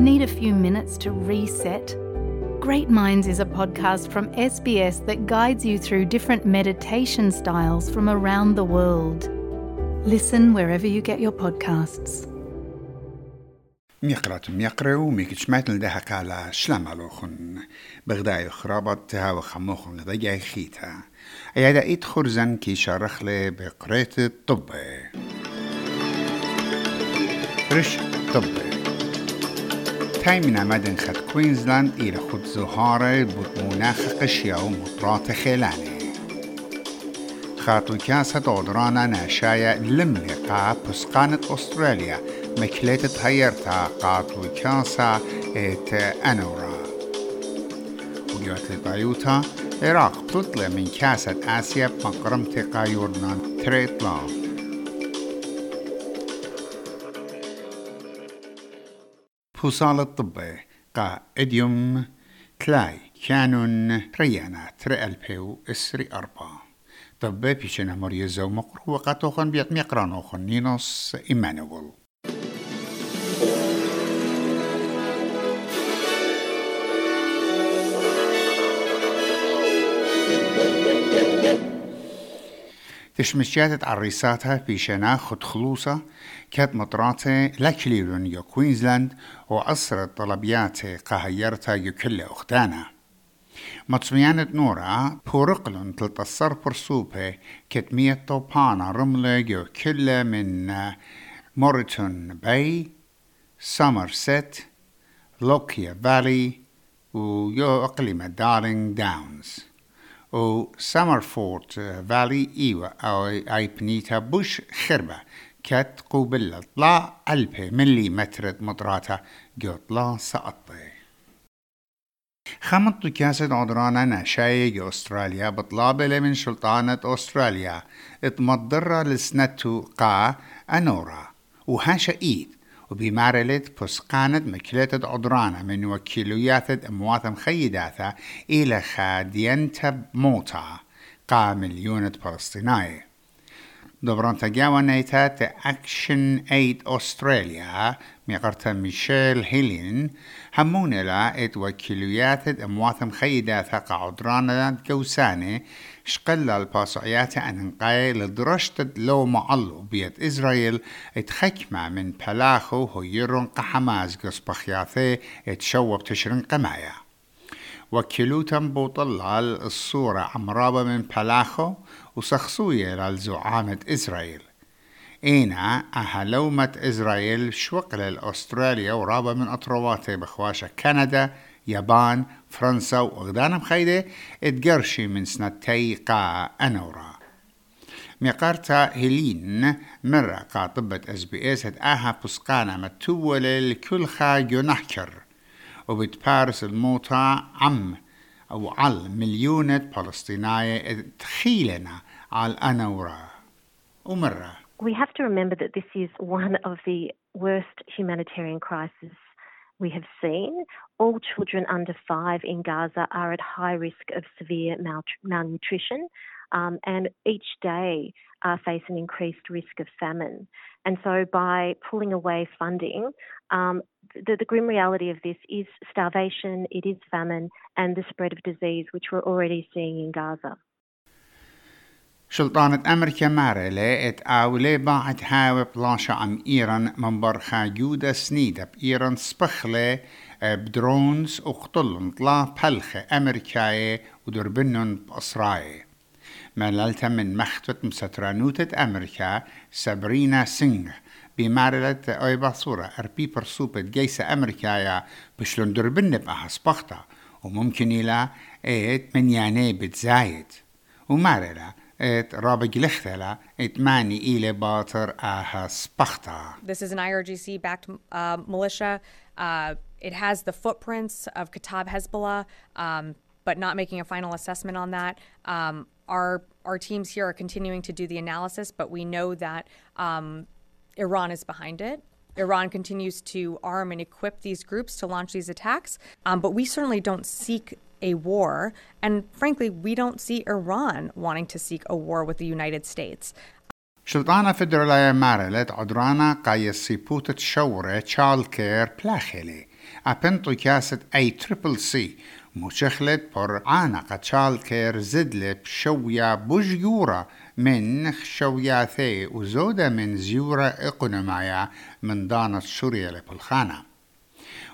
Need a few minutes to reset? Great Minds is a podcast from SBS that guides you through different meditation styles from around the world. Listen wherever you get your podcasts. ميقرات ميقرو ميكش ماتل ده على شلام علوخن بغداي خرابط هاو خموخن ضيع خيتا ايادا ايد خرزن كي شارخ لي بقريت الطب رش طب تاي من مدن خد كوينزلاند إلى خد زهارة بمناخ قشيا ومطرات خيلاني خاطو كاسة عدرانا ناشايا لملقا بسقانة أستراليا مكلتة هيرتا قاطو كاسة ات أنورا. وجوات لطايوتا العراق تطلع من كاسة آسيا بمقرمة قايورنان تريتلان فصال الطب قا إديوم تلاي كانون ريانا تري ألبيو إسري أربا. طب بيشنا مريزو مقرو وقاتوخن بيت ميقرانوخن نينوس ايمانويل تشمشيات عريساتها في شنا خد خلوصة كانت مطراتة لكليرون يو كوينزلاند وأسرت طلبيات قهيرتا يو كل أختانا مطميانة نورا بورقلن تلتصر برسوبة كتمية طوبانا رملة يو كل من موريتون باي سامرسيت لوكيا فالي ويو أقليم دارينج داونز. و سامرفورد فالي إيوة أو أي بنيتا بوش خربة كات قوبلة طلع ألبي ملي متر مطراتا قطلا سقطي خمط كاسة عدرانا نشايق أستراليا بطلابة من سلطانة أستراليا اتمضرة لسنتو قا أنورا وهاشا إيد وبمارلت بسقانت مكلتة عدرانة من وكيلويات أموات مخيداتا إلى خادينتا موتا قا مليونة فلسطينية. دبران تجاوى نيتا أكشن ايد أستراليا ميقرتا ميشيل هيلين همون لا ات وكيلويات اموات مخيدات قعدرانا جوساني شقل الباسعيات ان انقاي لدرشت لو معلو بيت اسرائيل ات خكمة من بلاخو هو يرون قحماز قص بخياثي ات شوب تشرن قمايا وكيلوتم بوطلال الصورة عمرابة من بلاخو وسخصوية للزعامة إسرائيل. إينا أهلومة إسرائيل شوقل الأستراليا ورابة من أطرواتي بخواشة كندا يابان فرنسا وغدانا مخيدة اتقرشي من سنتي قا أنورا. ميقارتا هيلين مرة قا طبة إس بي إس آها بسقانا متول الكل خاجو نحكر. وبتبارس الموتى عم أو على مليونة فلسطينية تخيلنا على أنورا ومرة We have to remember that this is one of the worst humanitarian crises we have seen. All children under five in Gaza are at high risk of severe malnutrition, um, and each day uh, face an increased risk of famine. And so, by pulling away funding, um, the, the, grim reality of this is starvation, it is famine, and the spread of disease, which we're already seeing in Gaza. شلطانة أمريكا مارلة ات أولي بعد هاوي بلاشا عم إيران من برخا جودة سنيدة بإيران سبخلة بدرونز اقتلن طلا بلخة أمريكاية ودربنن بأسراي ملالتا من مختوة مسترانوتة أمريكا سابرينا سينغ. بمارلة أي بصورة أربي برسوبة جيسة أمريكايا بشلون دربن بأها سبختا وممكن إلى إيت من يعني بتزايد سبختا This is an IRGC-backed uh, militia. Uh, it has the footprints of Katab Hezbollah, um, but not making a final assessment on that. Um, our our teams here are continuing to do the analysis, but we know that um, Iran is behind it. Iran continues to arm and equip these groups to launch these attacks, um, but we certainly don't seek a war. And frankly, we don't see Iran wanting to seek a war with the United States. مشخلت بر عانق تشالكر زدلب شويا بجيورا من شويا ثي وزودة من زيورة إقنمايا من دانة سوريا لبالخانة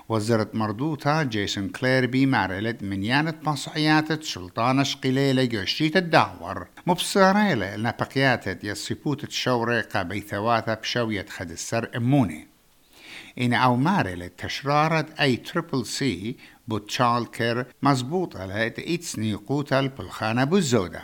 وزرت مردوتا جيسون كليربي معرلت من يانت مصعيات سلطانة شقيليلة جوشيت الدعور مبصريلة نبقيات يصيبوت تشوري قابي ثواثة بشوية خد السر اموني إن أو مارلة تشرارة أي تريبل سي بوتشالكر مزبوطة لها إتسني قوتل بالخانة بالزودة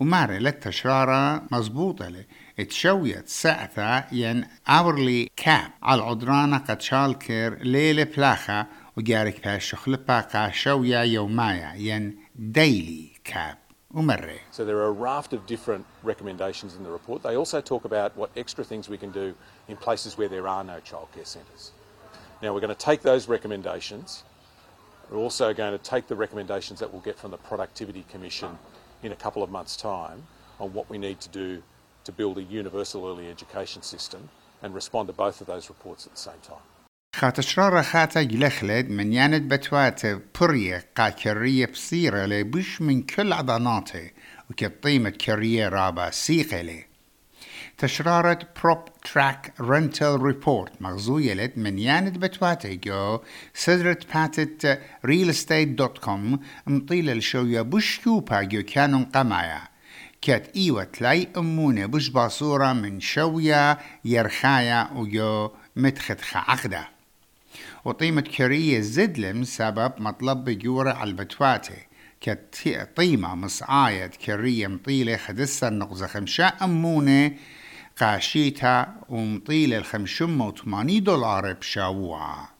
ومارلة تشرارة مزبوطة له تشويت ساعتا ين أورلي كاب على العدرانة قد شالكر ليلة بلاخة وجارك بها شخلبا قا شوية يومايا ين ديلي كاب. umarre. So there are a raft of different recommendations in the report. They also talk about what extra things we can do in places where there are no childcare centres. Now we're going to take those recommendations. We're also going to take the recommendations that we'll get from the Productivity Commission in a couple of months' time on what we need to do to build a universal early education system and respond to both of those reports at the same time. خاتشرارة خاتا يلخلد من ياند بتوات برية قا كرية بصيرة لبش من كل عضاناته وكطيمة كرية رابا سيقلة تشرارة بروب تراك رنتل ريبورت مغزوية لد من ياند بتواتي جو سدرت باتت ريل استيت دوت كوم مطيلة الشوية بش كوبا جو كانون قمايا كات إيوة تلاي أمونة بش باصورة من شوية يرخايا وجو متخدخ عقده وطيمة كرية زدلم سبب مطلب بجورة على البتواتي كطيمة مصعاية كرية مطيلة خدسة النقزة خمشة أمونة قاشيتها ومطيلة الخمشمة وثماني دولار بشاوعة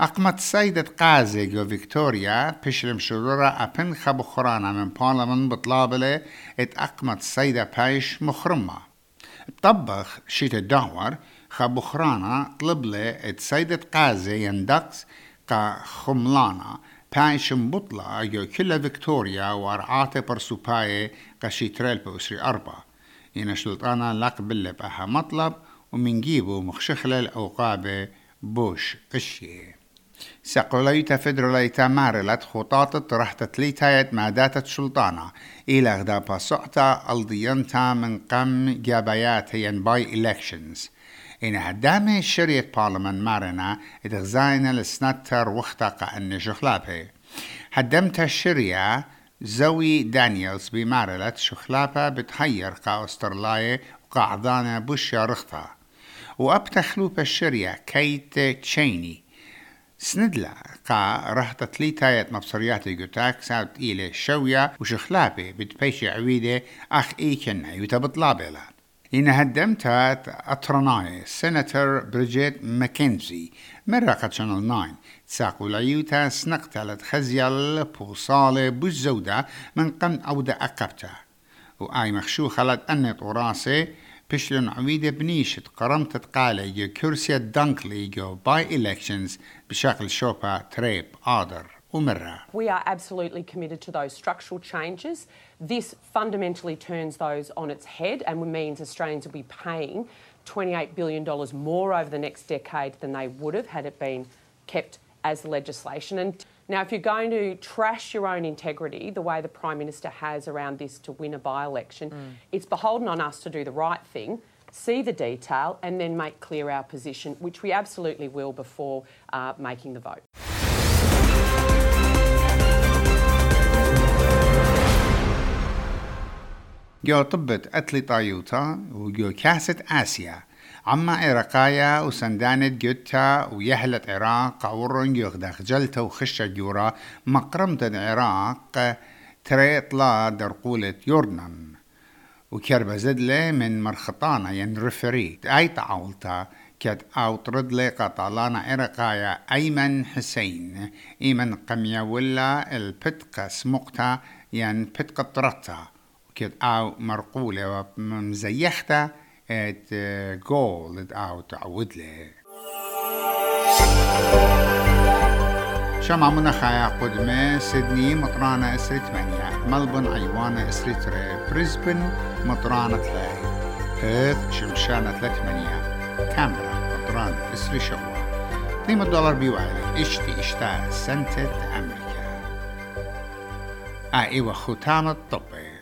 أقمت سيدة قازي جو فيكتوريا بشلم شرورة أبن خبخرانا من بارلمان بطلابلة ات أقمت سيدة بايش مخرمة. طبخ شيت الدعور خبخرانا طلب لي ات سيدة قازي يندقس قا خملانا بايش مبطلة جو كلا فيكتوريا ورعاتي برسوباي قشيتريل بأسري أربع ين شلطانا لقبل بها مطلب ومن جيبو مخشخلة الأوقابة بوش قشيه سقوليتا فدراليتا مارلت خطاطة رحت تليتايت مادات سلطانة إلى غدا باسعتا الضيانتا من قم جابايات ين باي إلكشنز إن هدامي شرية بارلمان مارنا اتغزاينا لسنتر وقتا قأن شخلابه هدمت الشريعة زوي دانييلز بمارلت شخلابة بتحير قا أسترلاية وقاعدانا بوشيا رخطة. وأبتخلوب الشريعة كيت تشيني. سندلا قا رحت تليتايت مبصريات جوتاك ساوت إلى شوية وشخلابة بتبيشي عويدة أخ إيكن يتبطلابلا إن هدمتات أطرناي سيناتور بريجيت ماكنزي مرة قد شانل 9 تساقوا ليوتا سنقتلت خزيال بوصالة بوزودة من قم أودة أقبتا وآي مخشو خلت أني طراسي بشلن عويدة بنيشت قرمت تقالي كرسية دانكلي جو باي إلكشنز بشكل شوبا تريب آدر. ومرة We are absolutely committed to those structural changes. This fundamentally turns those on its head and means Australians will be paying $28 billion more over the next decade than they would have had it been kept as legislation. And now, if you're going to trash your own integrity the way the Prime Minister has around this to win a by election, it's beholden on us to do the right thing, see the detail, and then make clear our position, which we absolutely will before uh, making the vote. جو طبت أتلي طايوتا وجو كاسة آسيا عما عراقايا وسندانت جوتا ويهلت عراق قورن يغدخ جلتا وخشة جورا مقرمت العراق تريطلا درقولة يوردن وكربة زدلة من مرخطانا ين رفري أي تعولتا كد أو تردلي قطالانا عراقايا أيمن حسين إيمن قميا ولا البتقة سمقتا ين بتقة طرطة كد أو مرقولة ومزيختا ات جول أو تعود له شمع منخايا قدمة سيدني مطرانة إسري ثمانية. ملبون إسري تري. بريسبن مطرانة ثلاثة. بيرث شمشانة ثلاث ثمانية. كاميرا مطرانة إسري شوا قيمة الدولار بيوالي. إشتي اشتا سنتة أمريكا. آه إيوة ختام الطبي